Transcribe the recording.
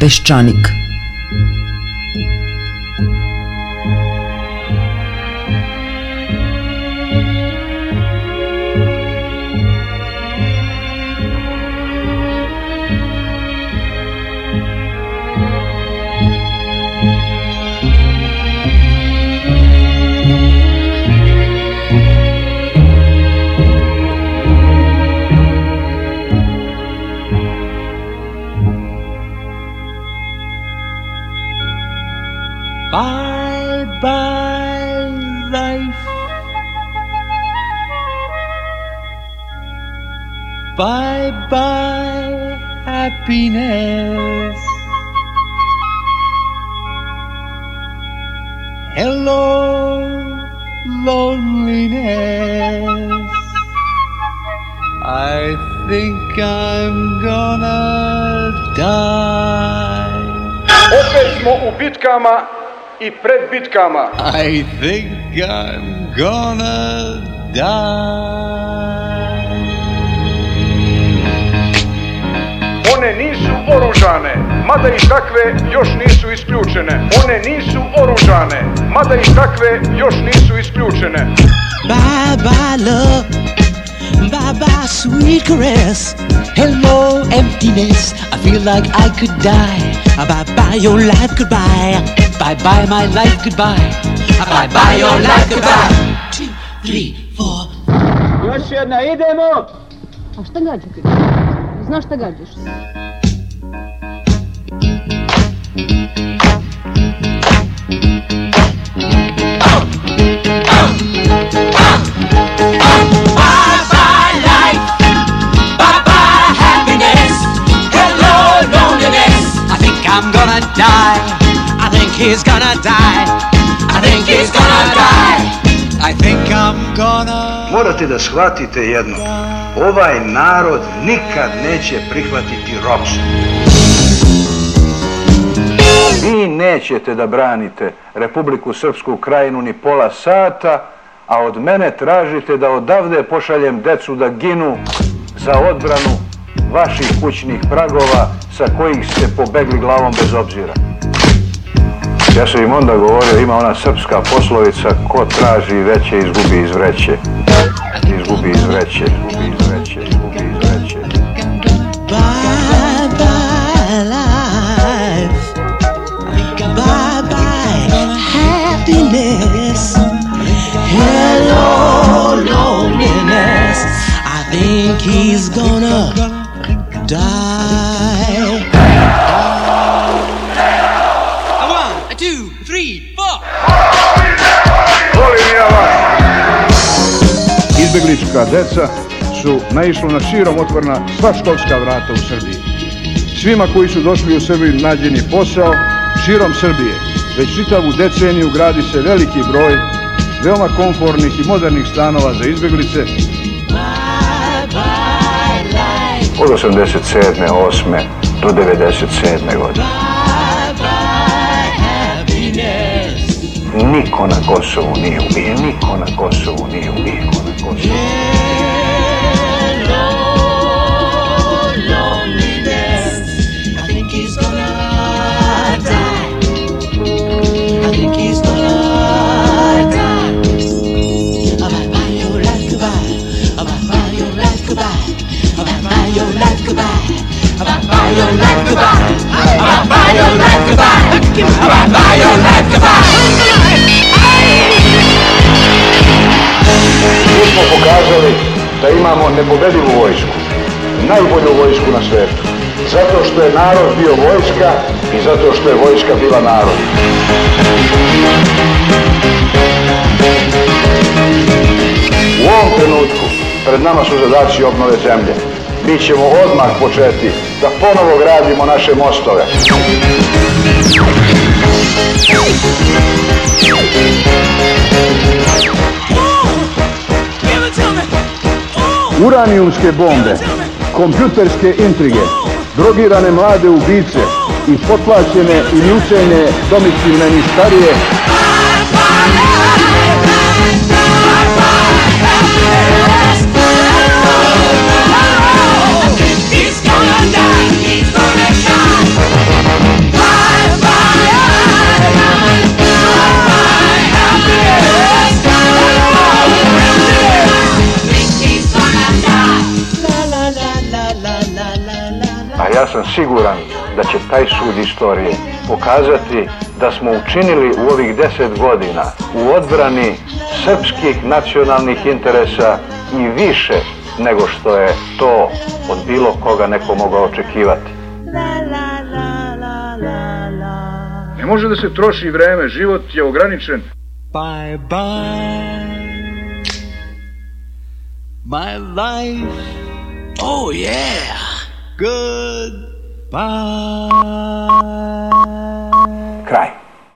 Peščanik. Bye bye life. Bye bye happiness. Hello loneliness. I think I'm gonna die. Opet smo u bitkama i pred bitkama. I think I'm gonna die. One nisu oružane, mada i takve još nisu isključene. One nisu oružane, mada i takve još nisu isključene. Bye bye love, bye bye sweet caress. Hello emptiness, I feel like I could die. Bye bye your life goodbye. Bye bye my life goodbye. Bye bye your life goodbye. Two, three, four. Još jedna, idemo! A šta gađa ti? Znaš šta gađaš? He's gonna die. I think he's gonna die. I think I'm gonna Morate da shvatite jedno. Ovaj narod nikad neće prihvatiti ropstvo. Vi nećete da branite Republiku Srpsku krajinu ni pola sata, a od mene tražite da odavde pošaljem decu da ginu za odbranu vaših kućnih pragova sa kojih ste pobegli glavom bez obzira. Ja sam im onda govorio, ima ona srpska poslovica, ko traži veće, izgubi iz vreće. Izgubi iz vreće, izgubi iz vreće, izgubi iz vreće. Bye bye. Hello loneliness. I think he's gonna die. Izbeglička deca su naišla na širom otvorna sva školska vrata u Srbiji. Svima koji su došli u Srbiju nađen je posao širom Srbije. Već čitavu deceniju gradi se veliki broj veoma komfornih i modernih stanova za izbeglice. Od 87. 8. do 97. godine. niko na Kosovu nije ubijen, niko na Kosovu nije ubijen, niko na Kosovu your life goodbye. I'll buy your life goodbye. Smo pokazali da imamo nepobedivu vojsku, najbolju vojsku na svetu. Zato što je narod bio vojska i zato što je vojska bila narod. U ovom trenutku pred nama su zadaci obnove zemlje. Mi ćemo odmah početi da ponovo gradimo naše mostove. Uranijumske bombe, kompjuterske intrige, drogirane mlade ubice i potlačene i ucene domicilne nistarije siguran da će taj sud istorije pokazati da smo učinili u ovih deset godina u odbrani srpskih nacionalnih interesa i više nego što je to od bilo koga neko mogao očekivati. Ne može da se troši vreme, život je ograničen. Bye bye. My life. Oh, yeah. Goodbye. Bye.